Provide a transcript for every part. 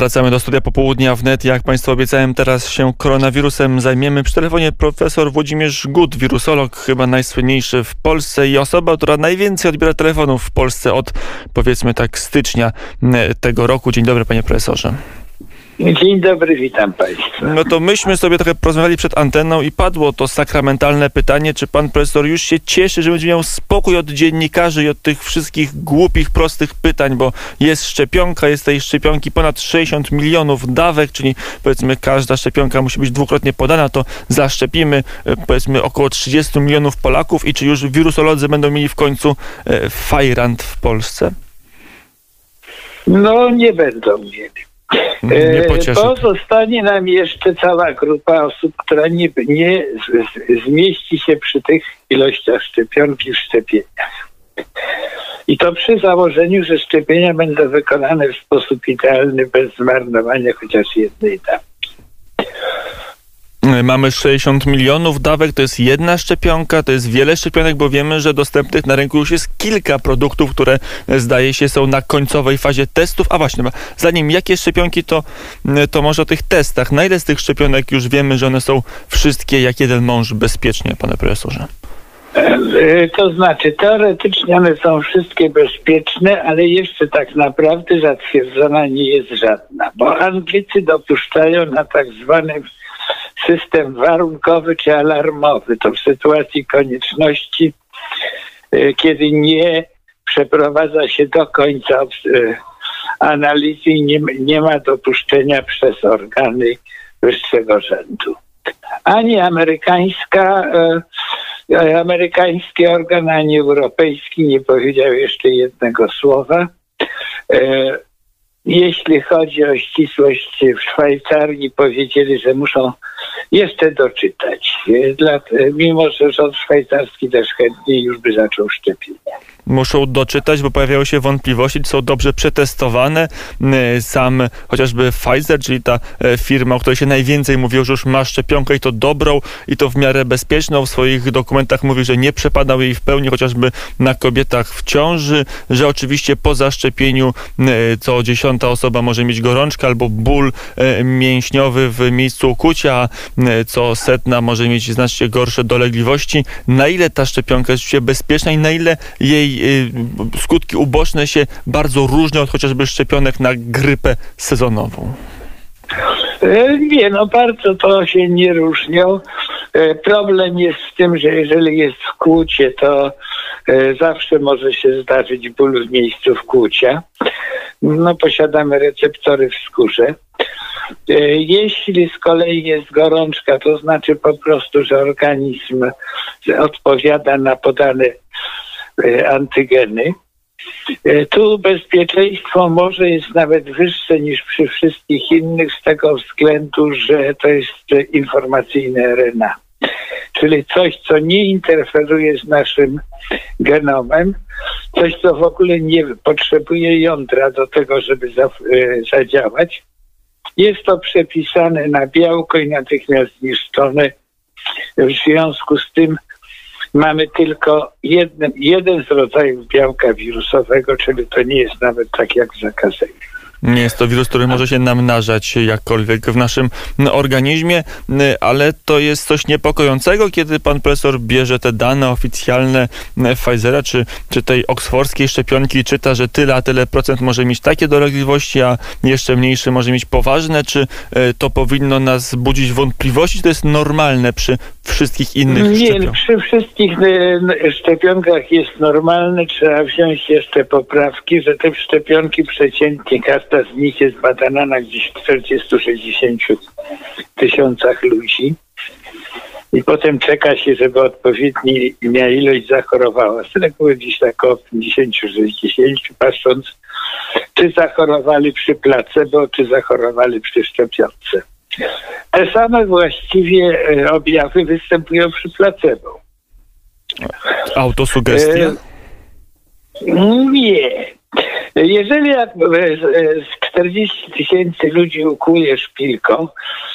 Wracamy do studia popołudnia wnet. Jak Państwu obiecałem, teraz się koronawirusem zajmiemy. Przy telefonie profesor Włodzimierz Gut, wirusolog, chyba najsłynniejszy w Polsce i osoba, która najwięcej odbiera telefonów w Polsce od powiedzmy tak stycznia tego roku. Dzień dobry, panie profesorze. Dzień dobry, witam Państwa. No to myśmy sobie trochę porozmawiali przed anteną i padło to sakramentalne pytanie, czy pan profesor już się cieszy, że będzie miał spokój od dziennikarzy i od tych wszystkich głupich, prostych pytań, bo jest szczepionka, jest tej szczepionki ponad 60 milionów dawek, czyli powiedzmy każda szczepionka musi być dwukrotnie podana, to zaszczepimy e, powiedzmy około 30 milionów Polaków i czy już wirusolodzy będą mieli w końcu e, fajrant w Polsce? No nie będą mieli. Nie E, pocieszy. Pozostanie nam jeszcze cała grupa osób, która nie, nie zmieści się przy tych ilościach szczepionki w szczepieniach. I to przy założeniu, że szczepienia będą wykonane w sposób idealny, bez zmarnowania chociaż jednej dawki. Mamy 60 milionów dawek, to jest jedna szczepionka, to jest wiele szczepionek, bo wiemy, że dostępnych na rynku już jest kilka produktów, które e, zdaje się są na końcowej fazie testów. A właśnie, zanim jakie szczepionki, to, to może o tych testach. Na ile z tych szczepionek już wiemy, że one są wszystkie jak jeden mąż bezpiecznie, panie profesorze? E, To znaczy, teoretycznie one są wszystkie bezpieczne, ale jeszcze tak naprawdę zatwierdzona nie jest żadna, bo Anglicy dopuszczają na tak zwany system warunkowy czy alarmowy. To w sytuacji konieczności, e, kiedy nie przeprowadza się do końca e, analizy i nie, nie ma dopuszczenia przez organy wyższego rzędu. Ani amerykańska, e, amerykański organ, ani europejski nie powiedział jeszcze jednego słowa. Jeśli chodzi o ścisłość w Szwajcarii, powiedzieli, że muszą jeszcze doczytać. E, Dla, mimo, że rząd szwajcarski też chętnie już by zaczął szczepienia. muszą doczytać, bo pojawiają się wątpliwości, są dobrze przetestowane. Y, Sam chociażby Pfizer, czyli ta e, firma, o której się najwięcej mówiło, że już ma szczepionkę i to dobrą i to w miarę bezpieczną. W swoich dokumentach mówi, że nie przepadał jej w pełni, chociażby na kobietach w ciąży, że oczywiście po zaszczepieniu y, co dziesiąta osoba może mieć gorączkę albo ból e, mięśniowy w miejscu ukucia, co setna może mieć znacznie gorsze dolegliwości. Na ile ta szczepionka jest bezpieczna i na ile jej y, skutki uboczne się bardzo różnią od chociażby szczepionek na grypę sezonową. E, Nie, no bardzo to się nie różnią. E, Problem jest w tym, że jeżeli jest wkłucie, to e, zawsze może się zdarzyć ból w miejscu wkłucia. No, posiadamy receptory w skórze. E, Jeśli z kolei jest gorączka, to znaczy po prostu, że organizm odpowiada na podane e, antygeny. E, Tu bezpieczeństwo może jest nawet wyższe niż przy wszystkich innych z tego względu, że to jest informacyjne RNA. Czyli coś, co nie interferuje z naszym genomem, coś, co w ogóle nie potrzebuje jądra do tego, żeby za, zadziałać. Jest to przepisane na białko i natychmiast zniszczone. W związku z tym mamy tylko jeden, jeden z rodzajów białka wirusowego, czyli to nie jest nawet tak jak w. Nie jest to wirus, który może się namnażać jakkolwiek w naszym no, organizmie, y, ale to jest coś niepokojącego, kiedy pan profesor bierze te dane oficjalne y, Pfizera czy, czy tej oksfordzkiej szczepionki i czyta, że tyle a tyle procent może mieć takie dolegliwości, a jeszcze mniejszy może mieć poważne. Czy y, to powinno nas budzić wątpliwości? To jest normalne przy wszystkich innych Nie, szczepionkach. przy wszystkich e, szczepionkach jest normalne. Trzeba wziąć jeszcze poprawki, że te szczepionki przeciętnie, każda z nich jest badana na gdzieś 40-60 tysiącach ludzi. I potem czeka się, żeby odpowiednia ilość zachorowała. Z reguły gdzieś tak około 50-60, patrząc, czy zachorowali przy placebo, czy zachorowali przy szczepionce. Te same właściwie e, objawy występują przy placebo. Autosugestia? E, Nie. Jeżeli jak e, z- z 40 tysięcy ludzi ukłuję szpilką,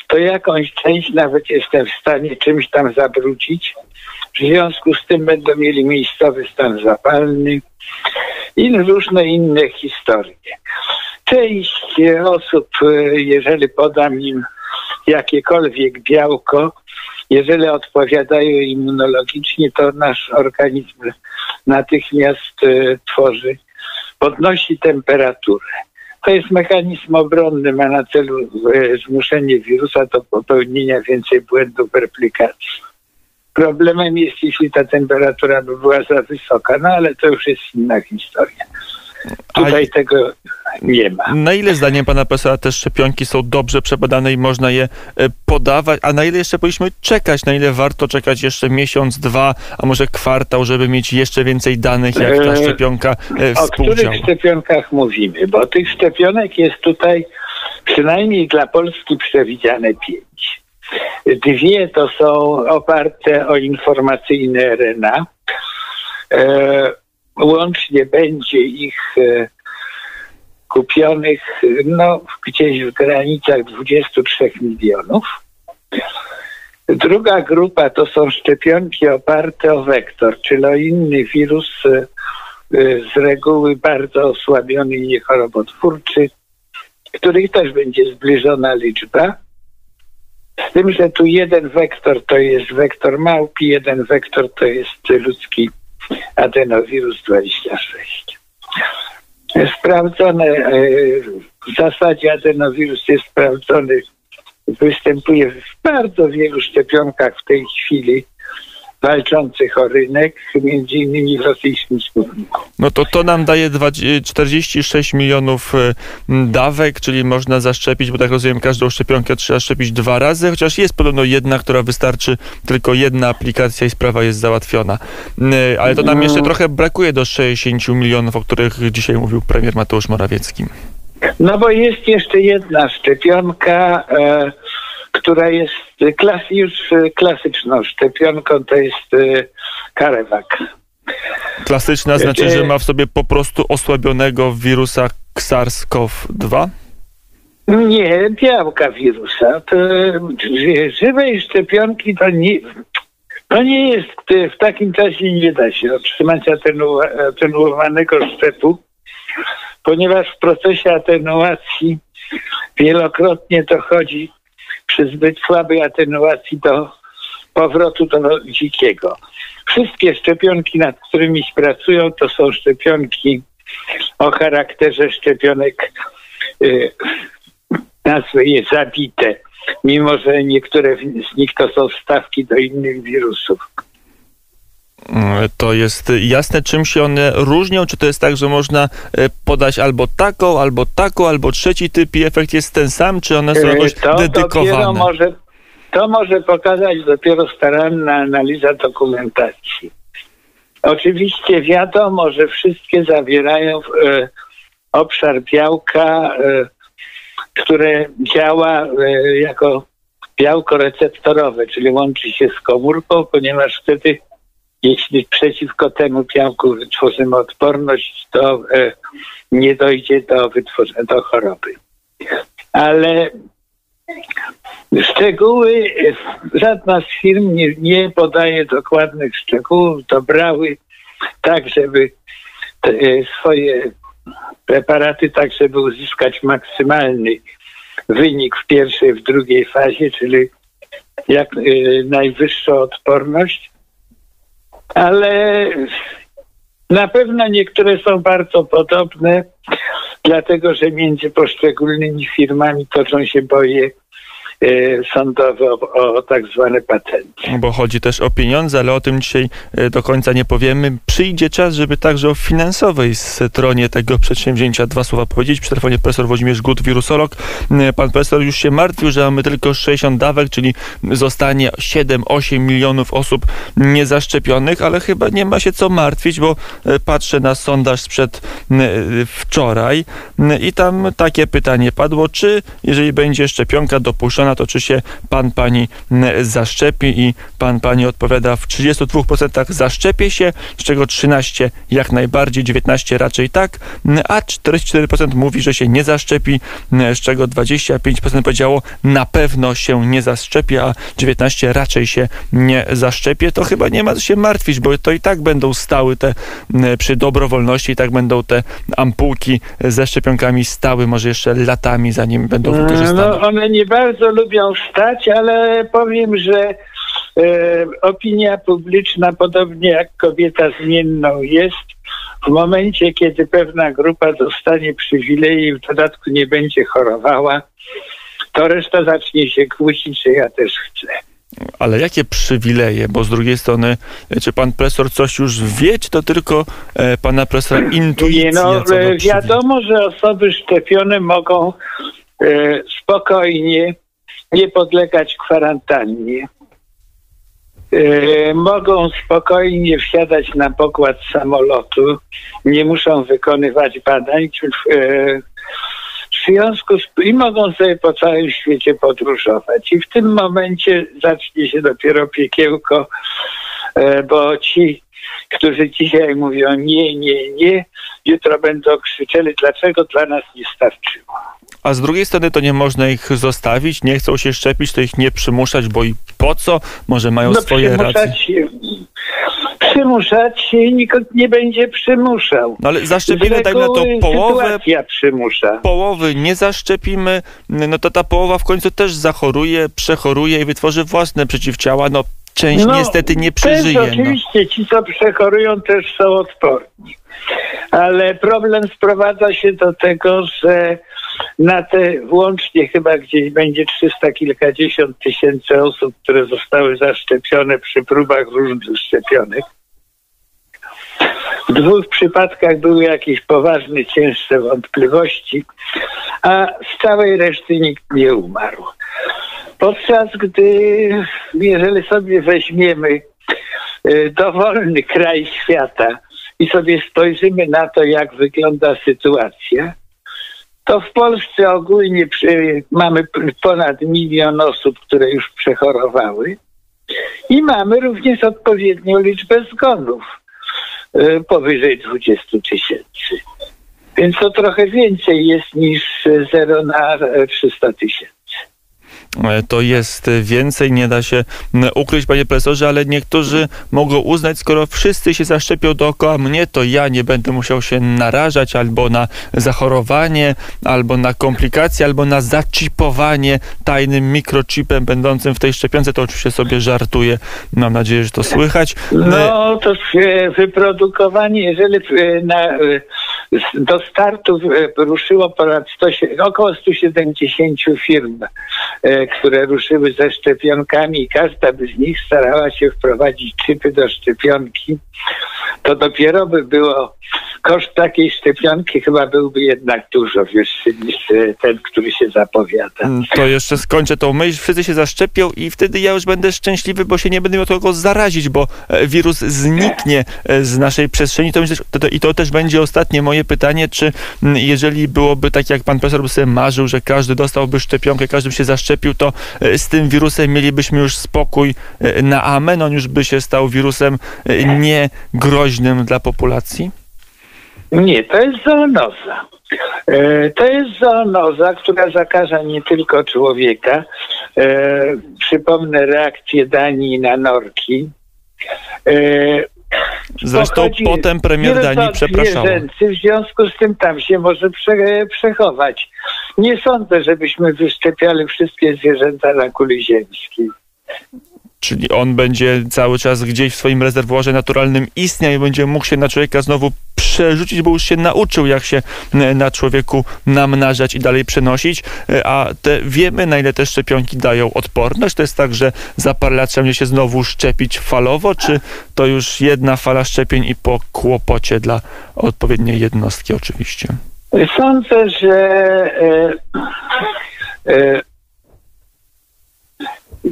to jakąś część nawet jestem w stanie czymś tam zabrudzić W związku z tym będą mieli miejscowy stan zapalny i różne inne historie. Część osób, jeżeli podam im jakiekolwiek białko, jeżeli odpowiadają immunologicznie, to nasz organizm natychmiast e, tworzy, podnosi temperaturę. To jest mechanizm obronny, ma na celu e, zmuszenie wirusa do popełnienia więcej błędów w replikacji. Problemem jest, jeśli ta temperatura by była za wysoka, no ale to już jest inna historia. Tutaj A... tego nie ma. Na ile zdaniem pana profesora te szczepionki są dobrze przebadane i można je e, podawać, a na ile jeszcze powinniśmy czekać, na ile warto czekać jeszcze miesiąc, dwa, a może kwartał, żeby mieć jeszcze więcej danych, jak ta e, szczepionka współdziała? O których szczepionkach mówimy? Bo tych szczepionek jest tutaj przynajmniej dla Polski przewidziane pięć. Dwie to są oparte o informacyjne RNA. E, łącznie będzie ich e, kupionych no, gdzieś w granicach 23 milionów. Druga grupa to są szczepionki oparte o wektor, czyli o inny wirus e, z reguły bardzo osłabiony i niechorobotwórczy, których też będzie zbliżona liczba. Z tym, że tu jeden wektor to jest wektor małpi, jeden wektor to jest ludzki adenowirus 26. Sprawdzone, e, w zasadzie adenowirus jest sprawdzony, występuje w bardzo wielu szczepionkach w tej chwili walczących o rynek, między innymi w rosyjskim Sputniku. No to to nam daje 46 milionów e, dawek, czyli można zaszczepić, bo tak rozumiem, każdą szczepionkę trzeba szczepić dwa razy, chociaż jest podobno jedna, która wystarczy, tylko jedna aplikacja i sprawa jest załatwiona. E, ale to nam jeszcze no. trochę brakuje do 60 milionów, o których dzisiaj mówił premier Mateusz Morawiecki. No bo jest jeszcze jedna szczepionka, e, która jest klas, już klasyczną szczepionką, to jest Karewak. Klasyczna znaczy, że ma w sobie po prostu osłabionego wirusa SARS-CoV-2? Nie, białka wirusa. To żywej szczepionki to nie, to nie jest, w takim czasie nie da się otrzymać atenuowanego szczepu, ponieważ w procesie atenuacji wielokrotnie dochodzi przy zbyt słabej atenuacji do powrotu do dzikiego. Wszystkie szczepionki, nad którymi pracują, to są szczepionki o charakterze szczepionek, y, nazwę je zabite, mimo że niektóre z nich to są wstawki do innych wirusów. To jest jasne, czym się one różnią? Czy to jest tak, że można e, podać albo taką, albo taką, albo trzeci typ i efekt jest ten sam, czy one są y, jakoś to dedykowane? Może, to może pokazać dopiero staranna analiza dokumentacji. Oczywiście wiadomo, że wszystkie zawierają e, obszar białka, e, które działa e, jako białko receptorowe, czyli łączy się z komórką, ponieważ wtedy, jeśli przeciwko temu białku wytworzymy odporność, to e, nie dojdzie do wytworzenia do choroby. Ale Szczegóły, żadna z firm nie, nie podaje dokładnych szczegółów, dobrały tak, żeby te, swoje preparaty, tak żeby uzyskać maksymalny wynik w pierwszej, w drugiej fazie, czyli jak y, najwyższą odporność. Ale na pewno niektóre są bardzo podobne, dlatego że między poszczególnymi firmami toczą się boje sądowe o, tak zwane patenty. Bo chodzi też o pieniądze, ale o tym dzisiaj e, do końca nie powiemy. Przyjdzie czas, żeby także o finansowej stronie tego przedsięwzięcia dwa słowa powiedzieć. Przy telefonie profesor Włodzimierz Gut, wirusolog. E, pan profesor już się martwił, że mamy tylko 60 dawek, czyli zostanie 7-8 milionów osób niezaszczepionych, ale chyba nie ma się co martwić, bo patrzę na sondaż sprzed wczoraj i tam takie pytanie padło, czy jeżeli będzie szczepionka dopuszczona określona, to czy się pan, pani zaszczepi i pan, pani odpowiada w 32% zaszczepię się, z czego 13 jak najbardziej, 19 raczej tak, a 44% mówi, że się nie zaszczepi, z czego 25% powiedziało na pewno się nie zaszczepi, a 19 raczej się nie zaszczepi. To chyba nie ma się martwić, bo to i tak będą stały te przy dobrowolności, i tak będą te ampułki ze szczepionkami stały, może jeszcze latami, zanim będą wykorzystane. No, one nie bardzo lubią stać, ale powiem, że e, opinia publiczna, podobnie jak kobieta zmienną jest, w momencie, kiedy pewna grupa dostanie przywileje i w dodatku nie będzie chorowała, to reszta zacznie się kłócić, że ja też chcę. Ale jakie przywileje? Bo z drugiej strony, czy pan profesor coś już wie, czy to tylko e, pana profesora intuicja? Nie, no, e, wiadomo, że osoby szczepione mogą e, spokojnie nie podlegać kwarantannie. E, mogą spokojnie wsiadać na pokład samolotu, nie muszą wykonywać badań. E, w związku z i mogą sobie po całym świecie podróżować. I w tym momencie zacznie się dopiero piekiełko, e, bo ci, którzy dzisiaj mówią nie, nie, nie, jutro będą krzyczeli, dlaczego dla nas nie starczyło. A z drugiej strony to nie można ich zostawić, nie chcą się szczepić, to ich nie przymuszać, bo i po co? Może mają no, swoje racje przymuszać się nikt nie będzie przymuszał. No ale zaszczepimy, dajmy na to połowę. przymusza. Połowy nie zaszczepimy, no to ta połowa w końcu też zachoruje, przechoruje i wytworzy własne przeciwciała. No część no, niestety nie przeżyje. Też, no. oczywiście no. ci, co przechorują, też są odporni. Ale problem sprowadza się do tego, że na te włącznie chyba gdzieś będzie 300 kilkadziesiąt tysięcy osób, które zostały zaszczepione przy próbach różnych szczepionek. W dwóch przypadkach były jakieś poważne, cięższe wątpliwości, a z całej reszty nikt nie umarł. Podczas gdy, jeżeli sobie weźmiemy y, dowolny kraj świata i sobie spojrzymy na to, jak wygląda sytuacja, to w Polsce ogólnie mamy ponad milion osób, które już przechorowały i mamy również odpowiednią liczbę zgonów y, powyżej 20 tysięcy. Więc to trochę więcej jest niż 0 na 300 tysięcy. E, to jest więcej, nie da się ukryć, panie profesorze, ale niektórzy mogą uznać, skoro wszyscy się zaszczepią dookoła mnie, to ja nie będę musiał się narażać albo na zachorowanie, albo na komplikacje, albo na zaczipowanie tajnym mikrochipem będącym w tej szczepionce. To oczywiście sobie żartuję. Mam nadzieję, że to słychać. No, to wyprodukowanie, jeżeli na do startu ruszyło ponad 100, około 170 firm, e, które ruszyły ze szczepionkami i każda z nich starała się wprowadzić czypy do szczepionki. To dopiero by było koszt takiej szczepionki chyba byłby jednak dużo wyższy niż e, ten, który się zapowiada. Mm, to jeszcze skończę tą myśl. Wszyscy się zaszczepią i wtedy ja już będę szczęśliwy, bo się nie będę miał kogo zarazić, bo e, wirus zniknie z naszej przestrzeni. To, to, I to też będzie ostatnie moje pytanie, czy mm, jeżeli byłoby tak, jak pan profesor by sobie marzył, że każdy dostałby szczepionkę, każdy by się zaszczepił, to e, z tym wirusem mielibyśmy już spokój e, na amen, on już by się stał wirusem e, niegroźnym dla populacji? Nie, to jest zoonoza. To jest zoonoza, która zakaża nie tylko człowieka. Przypomnę reakcję Danii na norki. Zresztą potem premier Danii przepraszał. W związku z tym tam się może prze, przechować. Nie sądzę, żebyśmy wyszczepiali wszystkie zwierzęta na kuli ziemskiej. Czyli on będzie cały czas gdzieś w swoim rezerwuarze naturalnym istniał i będzie mógł się na człowieka znowu przerzucić, bo już się nauczył, jak się e, na człowieku namnażać i dalej przenosić. E, a te, wiemy, na ile te szczepionki dają odporność. To jest tak, że za parę lat trzeba się znowu szczepić falowo, czy to już jedna fala szczepień i po kłopocie dla odpowiedniej jednostki oczywiście? Sądzę, że e, e,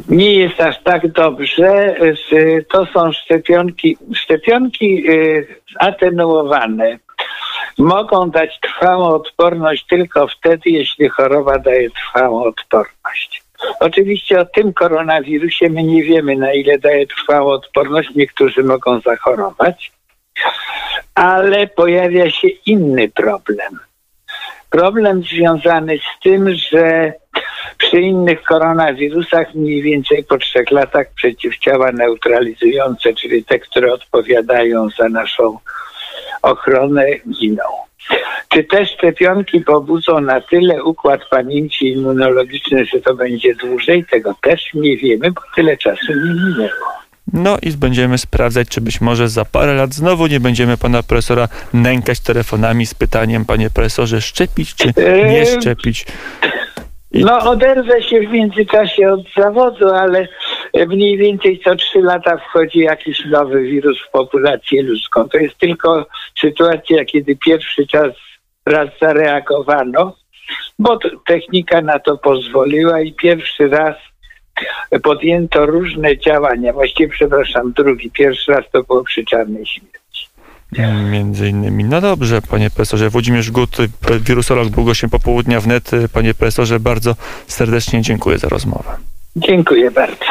nie jest aż tak dobrze. To są szczepionki, szczepionki y, atenuowane. Mogą dać trwałą odporność tylko wtedy, jeśli choroba daje trwałą odporność. Oczywiście o tym koronawirusie my nie wiemy, na ile daje trwałą odporność. Niektórzy mogą zachorować, ale pojawia się inny problem. Problem związany z tym, że przy innych koronawirusach mniej więcej po trzech latach przeciwciała neutralizujące, czyli te, które odpowiadają za naszą ochronę, giną. Czy te szczepionki pobudzą na tyle układ pamięci immunologiczny, że to będzie dłużej? Tego też nie wiemy, bo tyle czasu nie minęło. No i będziemy sprawdzać, czy być może za parę lat znowu nie będziemy pana profesora nękać telefonami z pytaniem, panie profesorze, szczepić czy nie Eee, szczepić. I- No oderwę się w międzyczasie od zawodu, ale mniej więcej co trzy lata wchodzi jakiś nowy wirus w populację ludzką. To jest tylko sytuacja, kiedy pierwszy czas raz zareagowano, bo technika na to pozwoliła i pierwszy raz podjęto różne działania. Właściwie, przepraszam, drugi. Pierwszy raz to było przy czarnej śmierci. Między innymi. No dobrze, panie profesorze. Włodzimierz Gut, wirusolog, był gościem popołudnia wnet. Panie profesorze, bardzo serdecznie dziękuję za rozmowę. Dziękuję bardzo.